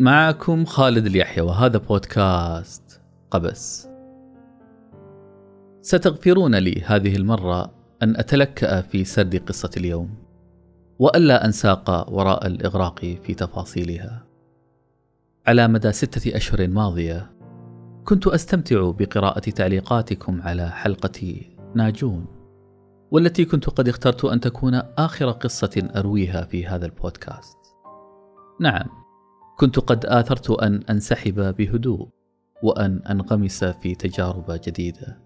معكم خالد اليحيى وهذا بودكاست قبس. ستغفرون لي هذه المرة أن أتلكأ في سرد قصة اليوم، وألا أنساق وراء الإغراق في تفاصيلها. على مدى ستة أشهر ماضية، كنت أستمتع بقراءة تعليقاتكم على حلقة ناجون، والتي كنت قد اخترت أن تكون آخر قصة أرويها في هذا البودكاست. نعم، كنت قد آثرت أن أنسحب بهدوء وأن أنغمس في تجارب جديدة.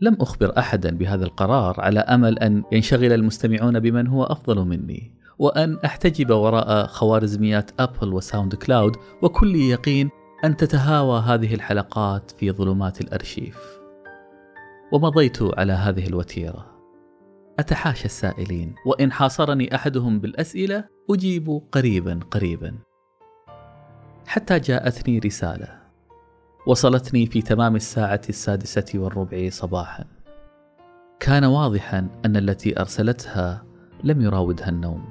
لم أخبر أحدا بهذا القرار على أمل أن ينشغل المستمعون بمن هو أفضل مني وأن أحتجب وراء خوارزميات Apple و SoundCloud وكل يقين أن تتهاوى هذه الحلقات في ظلمات الأرشيف. ومضيت على هذه الوتيرة. أتحاشى السائلين وإن حاصرني أحدهم بالأسئلة أجيب قريبا قريبا. حتى جاءتني رسالة. وصلتني في تمام الساعة السادسة والربع صباحا. كان واضحا أن التي أرسلتها لم يراودها النوم.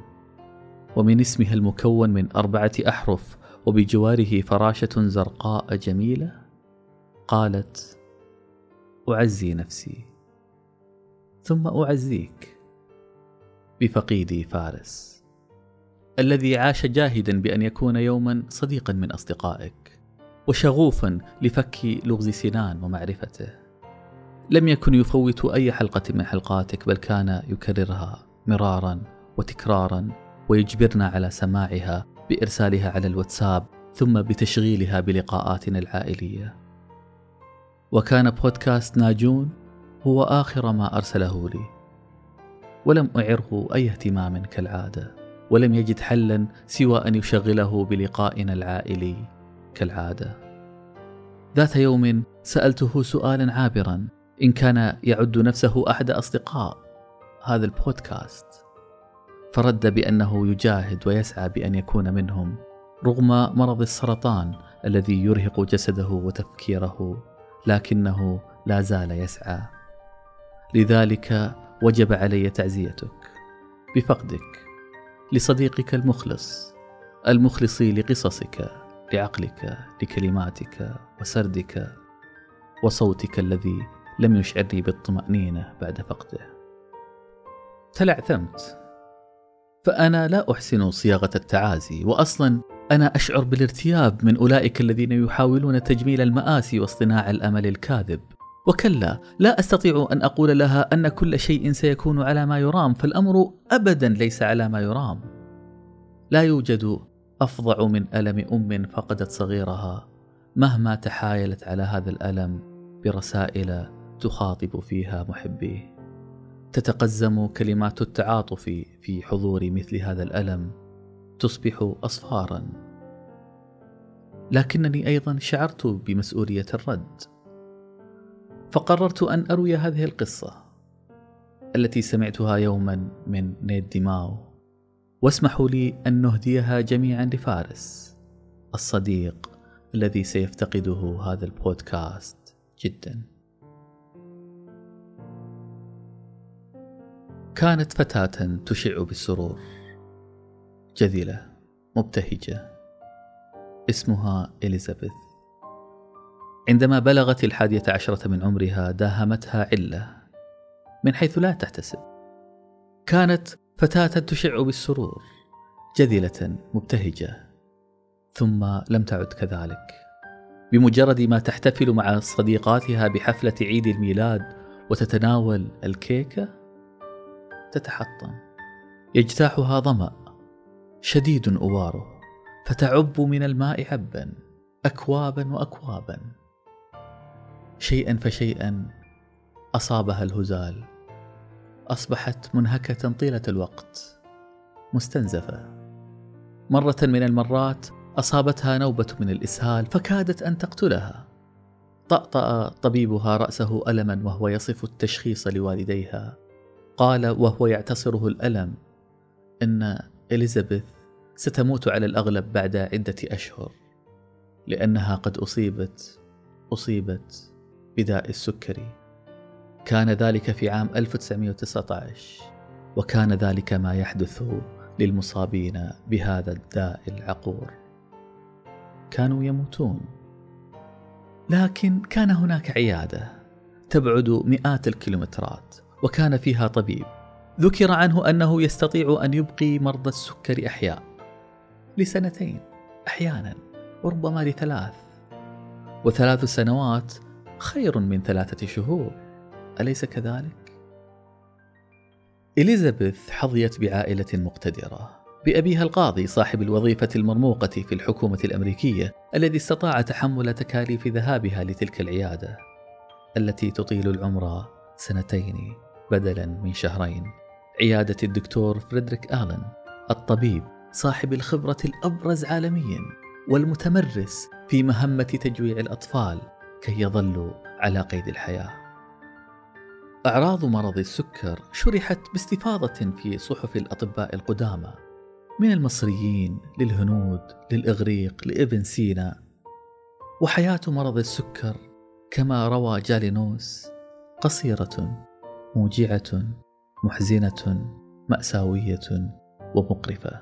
ومن اسمها المكون من أربعة أحرف وبجواره فراشة زرقاء جميلة قالت أعزي نفسي ثم أعزيك بفقيدي فارس. الذي عاش جاهدا بأن يكون يوما صديقا من أصدقائك وشغوفا لفك لغز سنان ومعرفته. لم يكن يفوت أي حلقة من حلقاتك بل كان يكررها مرارا وتكرارا ويجبرنا على سماعها بإرسالها على الواتساب ثم بتشغيلها بلقاءاتنا العائلية. وكان بودكاست ناجون هو آخر ما أرسله لي ولم أعره أي اهتمام كالعادة. ولم يجد حلا سوى أن يشغله بلقائنا العائلي كالعادة. ذات يوم سألته سؤالا عابرا إن كان يعد نفسه أحد أصدقاء هذا البودكاست. فرد بأنه يجاهد ويسعى بأن يكون منهم رغم مرض السرطان الذي يرهق جسده وتفكيره لكنه لا زال يسعى. لذلك وجب علي تعزيتك. بفقدك. لصديقك المخلص المخلص لقصصك لعقلك لكلماتك وسردك وصوتك الذي لم يشعرني بالطمأنينة بعد فقده. تلعثمت فأنا لا أحسن صياغة التعازي وأصلا أنا أشعر بالارتياب من أولئك الذين يحاولون تجميل المآسي واصطناع الأمل الكاذب. وكلا لا أستطيع أن أقول لها أن كل شيء سيكون على ما يرام فالأمر ابدا ليس على ما يرام. لا يوجد أفظع من ألم أم فقدت صغيرها. مهما تحايلت على هذا الألم برسائل تخاطب فيها محبيه. تتقزم كلمات التعاطف في حضور مثل هذا الألم تصبح اصفارا. لكنني أيضا شعرت بمسؤولية الرد. فقررت أن أروي هذه القصة التي سمعتها يوما من نيد ديماو واسمحوا لي أن نهديها جميعا لفارس الصديق الذي سيفتقده هذا البودكاست جدا. كانت فتاة تشع بالسرور جذلة مبتهجة اسمها إليزابيث. عندما بلغت الحادية عشرة من عمرها داهمتها علة من حيث لا تحتسب. كانت فتاة تشع بالسرور جذلة مبتهجة ثم لم تعد كذلك. بمجرد ما تحتفل مع صديقاتها بحفلة عيد الميلاد وتتناول الكيكة تتحطم. يجتاحها ظمأ شديد أواره فتعب من الماء عبا أكوابا وأكوابا. شيئا فشيئا أصابها الهزال. أصبحت منهكة طيلة الوقت مستنزفة. مرة من المرات أصابتها نوبة من الإسهال فكادت أن تقتلها. طأطأ طبيبها رأسه ألما وهو يصف التشخيص لوالديها. قال وهو يعتصره الألم إن إليزابيث ستموت على الأغلب بعد عدة أشهر لأنها قد أصيبت أصيبت بداء السكري. كان ذلك في عام 1919 وكان ذلك ما يحدث للمصابين بهذا الداء العقور. كانوا يموتون. لكن كان هناك عيادة تبعد مئات الكيلومترات وكان فيها طبيب. ذكر عنه أنه يستطيع أن يبقي مرضى السكر أحياء لسنتين أحيانا وربما لثلاث. وثلاث سنوات خير من ثلاثة شهور. أليس كذلك؟ إليزابيث حظيت بعائلة مقتدرة بأبيها القاضي صاحب الوظيفة المرموقة في الحكومة الأمريكية الذي استطاع تحمل تكاليف ذهابها لتلك العيادة التي تطيل العمر سنتين بدلا من شهرين. عيادة الدكتور فريدريك آلن الطبيب صاحب الخبرة الأبرز عالميا والمتمرس في مهمة تجويع الأطفال كي يظلوا على قيد الحياة. أعراض مرض السكر شرحت باستفاضة في صحف الأطباء القدامى من المصريين للهنود للإغريق لابن سينا. وحياة مرض السكر كما روى جالينوس قصيرة موجعة محزنة مأساوية ومقرفة.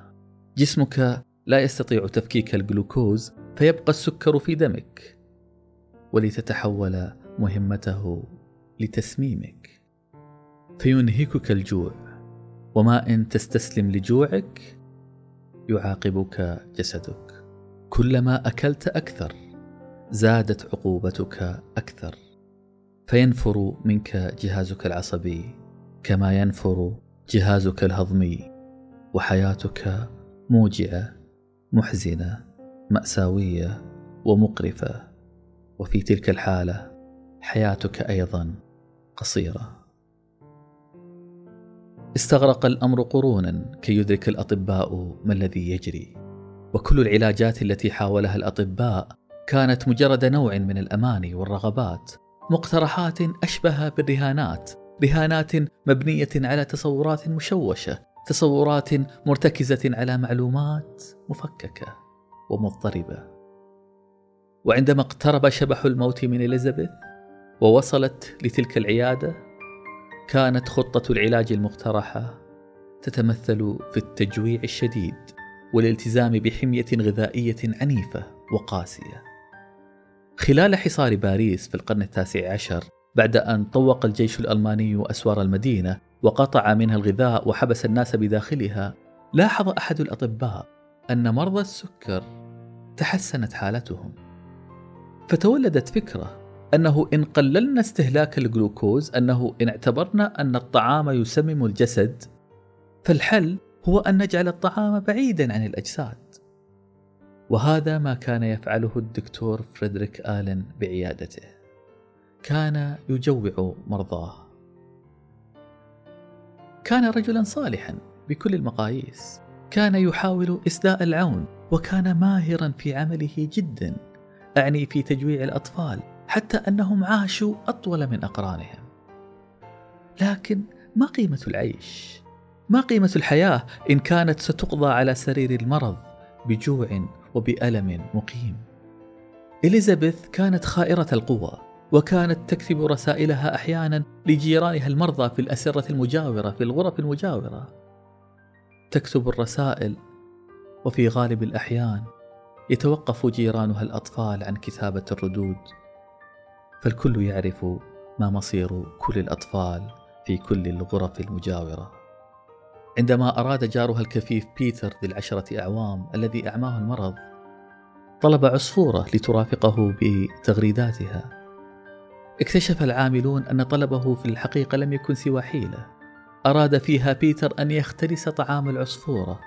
جسمك لا يستطيع تفكيك الجلوكوز فيبقى السكر في دمك. ولتتحول مهمته لتسميمك. فينهكك الجوع. وما إن تستسلم لجوعك يعاقبك جسدك. كلما أكلت أكثر زادت عقوبتك أكثر. فينفر منك جهازك العصبي كما ينفر جهازك الهضمي. وحياتك موجعة محزنة مأساوية ومقرفة. وفي تلك الحالة حياتك أيضا قصيرة. استغرق الأمر قرونا كي يدرك الأطباء ما الذي يجري. وكل العلاجات التي حاولها الأطباء كانت مجرد نوع من الاماني والرغبات مقترحات أشبه بالرهانات رهانات مبنية على تصورات مشوشة تصورات مرتكزة على معلومات مفككة ومضطربة. وعندما اقترب شبح الموت من إليزابيث ووصلت لتلك العيادة كانت خطة العلاج المقترحة تتمثل في التجويع الشديد والالتزام بحمية غذائية عنيفة وقاسية. خلال حصار باريس في القرن التاسع عشر بعد أن طوق الجيش الألماني أسوار المدينة وقطع منها الغذاء وحبس الناس بداخلها، لاحظ أحد الأطباء أن مرضى السكر تحسنت حالتهم. فتولدت فكرة أنه إن قللنا استهلاك الجلوكوز أنه إن اعتبرنا أن الطعام يسمم الجسد فالحل هو أن نجعل الطعام بعيدا عن الأجساد. وهذا ما كان يفعله الدكتور فريدريك آلن بعيادته. كان يجوع مرضاه. كان رجلا صالحا بكل المقاييس. كان يحاول إسداء العون وكان ماهرا في عمله جدا. أعني في تجويع الأطفال حتى أنهم عاشوا أطول من أقرانهم. لكن ما قيمة العيش؟ ما قيمة الحياة إن كانت ستقضى على سرير المرض بجوع وبألم مقيم؟ إليزابيث كانت خائرة القوى وكانت تكتب رسائلها أحيانا لجيرانها المرضى في الأسرة المجاورة في الغرف المجاورة. تكتب الرسائل وفي غالب الأحيان يتوقف جيرانها الأطفال عن كتابة الردود. فالكل يعرف ما مصير كل الأطفال في كل الغرف المجاورة. عندما أراد جارها الكفيف بيتر ذي العشرة أعوام الذي أعماه المرض طلب عصفورة لترافقه بتغريداتها. اكتشف العاملون أن طلبه في الحقيقة لم يكن سوى حيلة. أراد فيها بيتر أن يختلس طعام العصفورة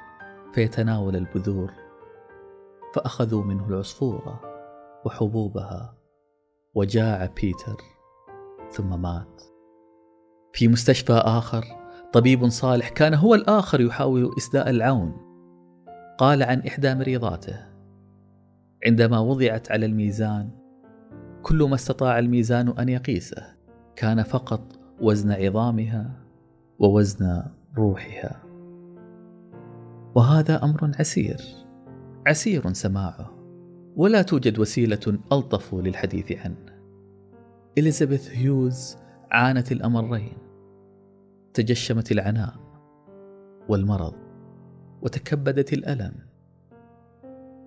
فيتناول البذور. فأخذوا منه العصفورة وحبوبها وجاع بيتر ثم مات. في مستشفى آخر طبيب صالح كان هو الآخر يحاول إسداء العون. قال عن إحدى مريضاته عندما وضعت على الميزان كل ما استطاع الميزان أن يقيسه كان فقط وزن عظامها ووزن روحها. وهذا أمر عسير. عسير سماعه ولا توجد وسيلة ألطف للحديث عنه. إليزابيث هيوز عانت الأمرين. تجشمت العناء والمرض وتكبدت الألم.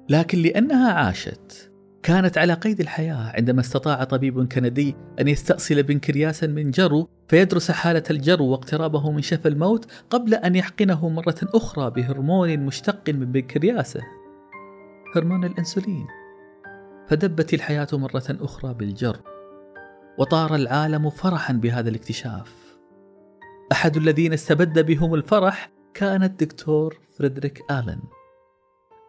لكن لأنها عاشت كانت على قيد الحياة عندما استطاع طبيب كندي أن يستأصل بنكرياسا من جرو فيدرس حالة الجرو واقترابه من شفا الموت قبل أن يحقنه مرة أخرى بهرمون مشتق من بنكرياسه هرمون الأنسولين. فدبت الحياة مرة أخرى بالجرو وطار العالم فرحا بهذا الاكتشاف. أحد الذين استبد بهم الفرح كان الدكتور فريدريك آلن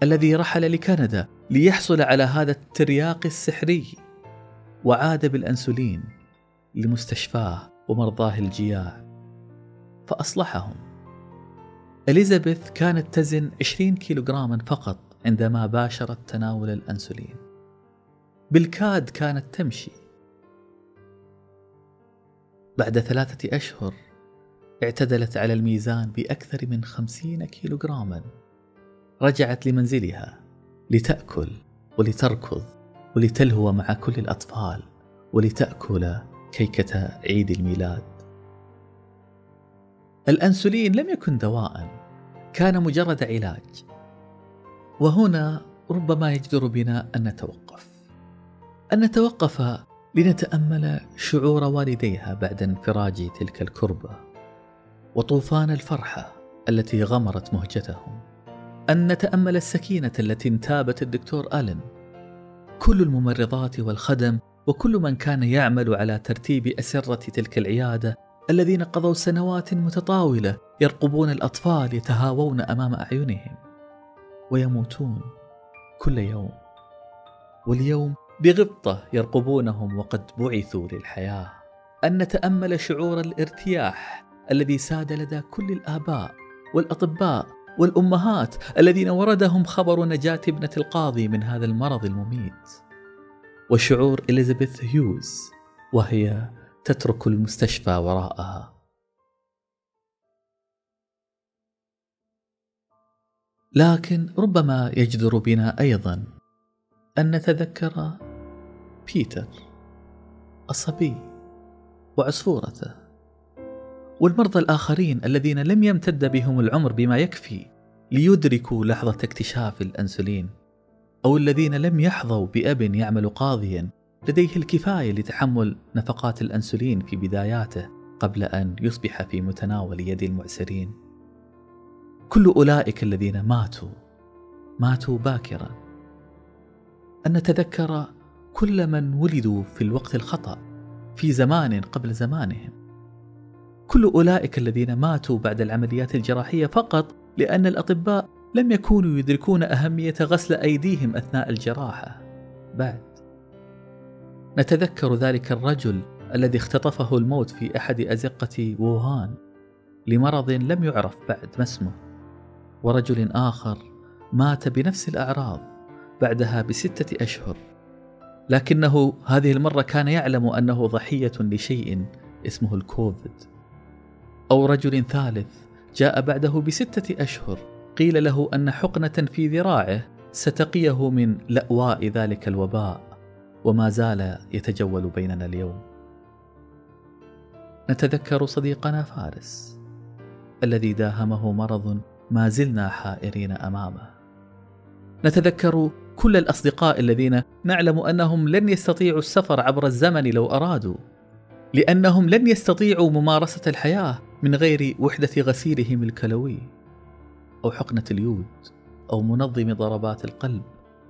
الذي رحل لكندا ليحصل على هذا الترياق السحري وعاد بالأنسولين لمستشفاه ومرضاه الجياع. فأصلحهم. إليزابيث كانت تزن 20 كيلوغراما فقط. عندما باشرت تناول الأنسولين. بالكاد كانت تمشي. بعد ثلاثة أشهر اعتدلت على الميزان بأكثر من خمسين كيلوغراما. رجعت لمنزلها لتأكل ولتركض ولتلهو مع كل الأطفال ولتأكل كيكة عيد الميلاد. الأنسولين لم يكن دواء كان مجرد علاج. وهنا ربما يجدر بنا أن نتوقف. أن نتوقف لنتأمل شعور والديها بعد انفراج تلك الكربة وطوفان الفرحة التي غمرت مهجتهم. أن نتأمل السكينة التي انتابت الدكتور ألن. كل الممرضات والخدم وكل من كان يعمل على ترتيب أسرة تلك العيادة الذين قضوا سنوات متطاولة يرقبون الأطفال يتهاوون أمام أعينهم. ويموتون كل يوم. واليوم بغبطة يرقبونهم وقد بعثوا للحياة. أن نتأمل شعور الارتياح الذي ساد لدى كل الآباء والأطباء والأمهات الذين وردهم خبر نجاة ابنة القاضي من هذا المرض المميت. وشعور إليزابيث هيوز وهي تترك المستشفى وراءها. لكن ربما يجدر بنا أيضا أن نتذكر بيتر الصبي وعصفورته والمرضى الآخرين الذين لم يمتد بهم العمر بما يكفي ليدركوا لحظة اكتشاف الأنسولين أو الذين لم يحظوا بأب يعمل قاضيا لديه الكفاية لتحمل نفقات الأنسولين في بداياته قبل أن يصبح في متناول يد المعسرين. كل أولئك الذين ماتوا ماتوا باكرا. أن نتذكر كل من ولدوا في الوقت الخطأ في زمان قبل زمانهم. كل أولئك الذين ماتوا بعد العمليات الجراحية فقط لأن الأطباء لم يكونوا يدركون أهمية غسل أيديهم أثناء الجراحة. بعد. نتذكر ذلك الرجل الذي اختطفه الموت في أحد أزقة ووهان لمرض لم يعرف بعد ما اسمه. ورجل آخر مات بنفس الأعراض بعدها بستة أشهر. لكنه هذه المرة كان يعلم أنه ضحية لشيء اسمه الكوفيد. أو رجل ثالث جاء بعده بستة أشهر قيل له أن حقنة في ذراعه ستقيه من لأواء ذلك الوباء وما زال يتجول بيننا اليوم. نتذكر صديقنا فارس الذي داهمه مرض ما زلنا حائرين أمامه. نتذكر كل الأصدقاء الذين نعلم أنهم لن يستطيعوا السفر عبر الزمن لو أرادوا لأنهم لن يستطيعوا ممارسة الحياة من غير وحدة غسيلهم الكلوي أو حقنة اليود أو منظم ضربات القلب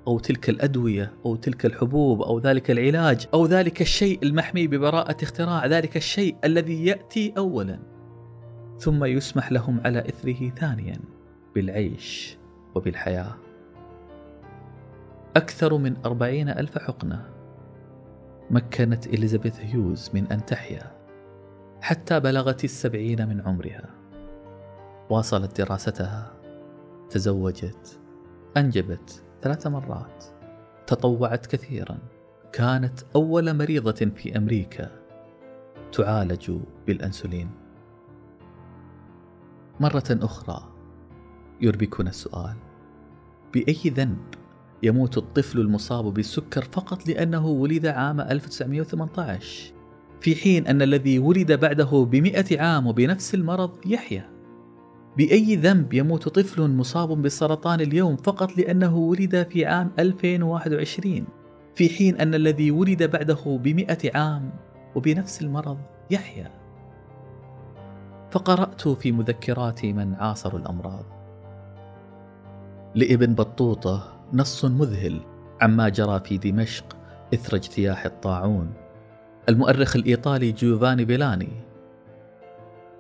أو تلك الأدوية أو تلك الحبوب أو ذلك العلاج أو ذلك الشيء المحمي ببراءة اختراع ذلك الشيء الذي يأتي اولا. ثم يسمح لهم على إثره ثانيا بالعيش وبالحياة. أكثر من أربعين ألف حقنة مكنت إليزابيث هيوز من أن تحيا حتى بلغت السبعين من عمرها. واصلت دراستها تزوجت أنجبت ثلاث مرات تطوعت كثيرا. كانت أول مريضة في أمريكا تعالج بالأنسولين. مرة أخرى يربكنا السؤال بأي ذنب يموت الطفل المصاب بالسكر فقط لأنه ولد عام 1918 في حين أن الذي ولد بعده بمئة عام وبنفس المرض يحيا بأي ذنب يموت طفل مصاب بالسرطان اليوم فقط لأنه ولد في عام 2021 في حين أن الذي ولد بعده بمئة عام وبنفس المرض يحيا. فقرأت في مذكرات من عاصروا الأمراض. لإبن بطوطة نص مذهل عما جرى في دمشق إثر اجتياح الطاعون. المؤرخ الإيطالي جيوفاني بيلاني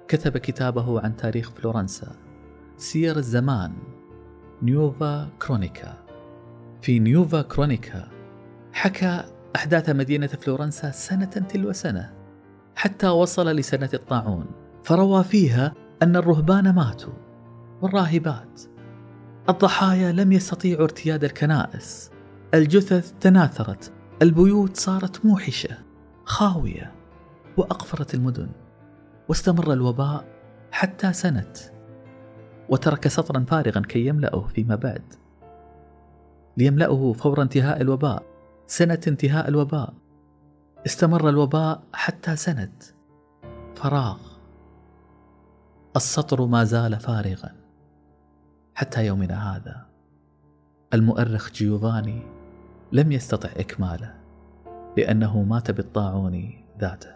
كتب كتابه عن تاريخ فلورنسا. سير الزمان نيوفا كرونيكا. في نيوفا كرونيكا حكى أحداث مدينة فلورنسا سنة تلو سنة حتى وصل لسنة الطاعون. فروى فيها أن الرهبان ماتوا والراهبات. الضحايا لم يستطيعوا ارتياد الكنائس. الجثث تناثرت. البيوت صارت موحشة خاوية وأقفرت المدن. واستمر الوباء حتى سنة. وترك سطرا فارغا كي يملأه فيما بعد. ليملأه فور انتهاء الوباء. سنة انتهاء الوباء. استمر الوباء حتى سنة. فراغ. السطر ما زال فارغا حتى يومنا هذا. المؤرخ جيوفاني لم يستطع إكماله لأنه مات بالطاعون ذاته.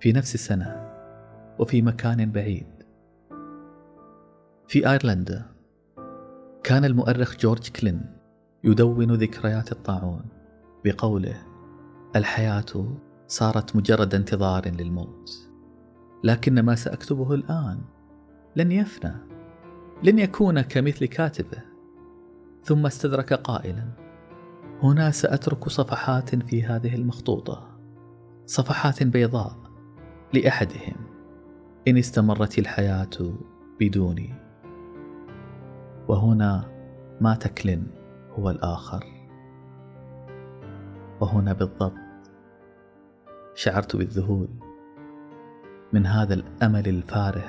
في نفس السنة وفي مكان بعيد. في أيرلندا كان المؤرخ جورج كلين يدون ذكريات الطاعون بقوله الحياة صارت مجرد انتظار للموت. لكن ما سأكتبه الآن. لن يفنى. لن يكون كمثل كاتبه. ثم استدرك قائلا. هنا سأترك صفحات في هذه المخطوطة. صفحات بيضاء لأحدهم. إن استمرت الحياة بدوني. وهنا ما تكلن هو الآخر. وهنا بالضبط. شعرت بالذهول. من هذا الأمل الفارغ.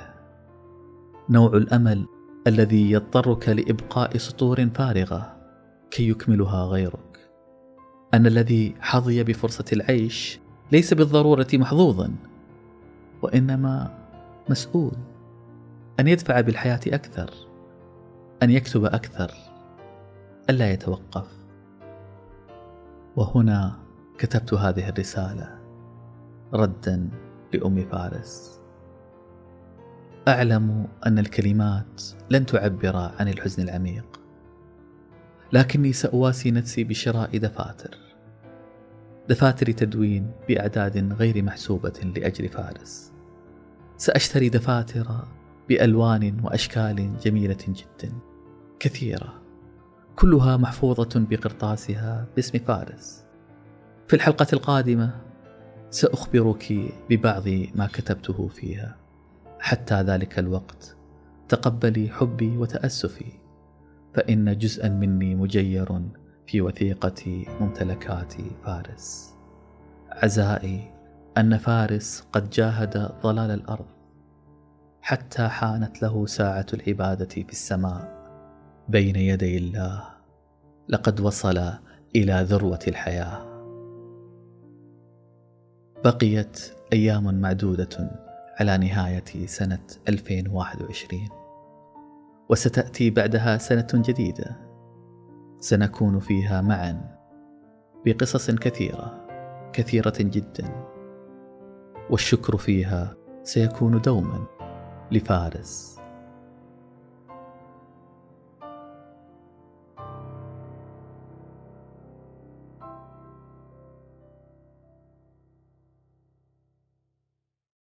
نوع الأمل الذي يضطرك لإبقاء سطور فارغة كي يكملها غيرك. أن الذي حظي بفرصة العيش ليس بالضرورة محظوظا وإنما مسؤول. أن يدفع بالحياة أكثر أن يكتب أكثر ألا يتوقف. وهنا كتبت هذه الرسالة. ردا. لام فارس. أعلم أن الكلمات لن تعبر عن الحزن العميق لكني سأواسي نفسي بشراء دفاتر. دفاتر تدوين بأعداد غير محسوبة لأجل فارس. سأشتري دفاتر بألوان وأشكال جميلة جدا كثيرة كلها محفوظة بقرطاسها باسم فارس. في الحلقة القادمة سأخبرك ببعض ما كتبته فيها. حتى ذلك الوقت تقبلي حبي وتأسفي فإن جزءا مني مجير في وثيقة ممتلكات فارس. عزائي أن فارس قد جاهد ضلال الأرض حتى حانت له ساعة العبادة في السماء. بين يدي الله لقد وصل إلى ذروة الحياة. بقيت أيام معدودة على نهاية سنة 2021 وستأتي بعدها سنة جديدة. سنكون فيها معا بقصص كثيرة كثيرة جدا. والشكر فيها سيكون دوما لفارس.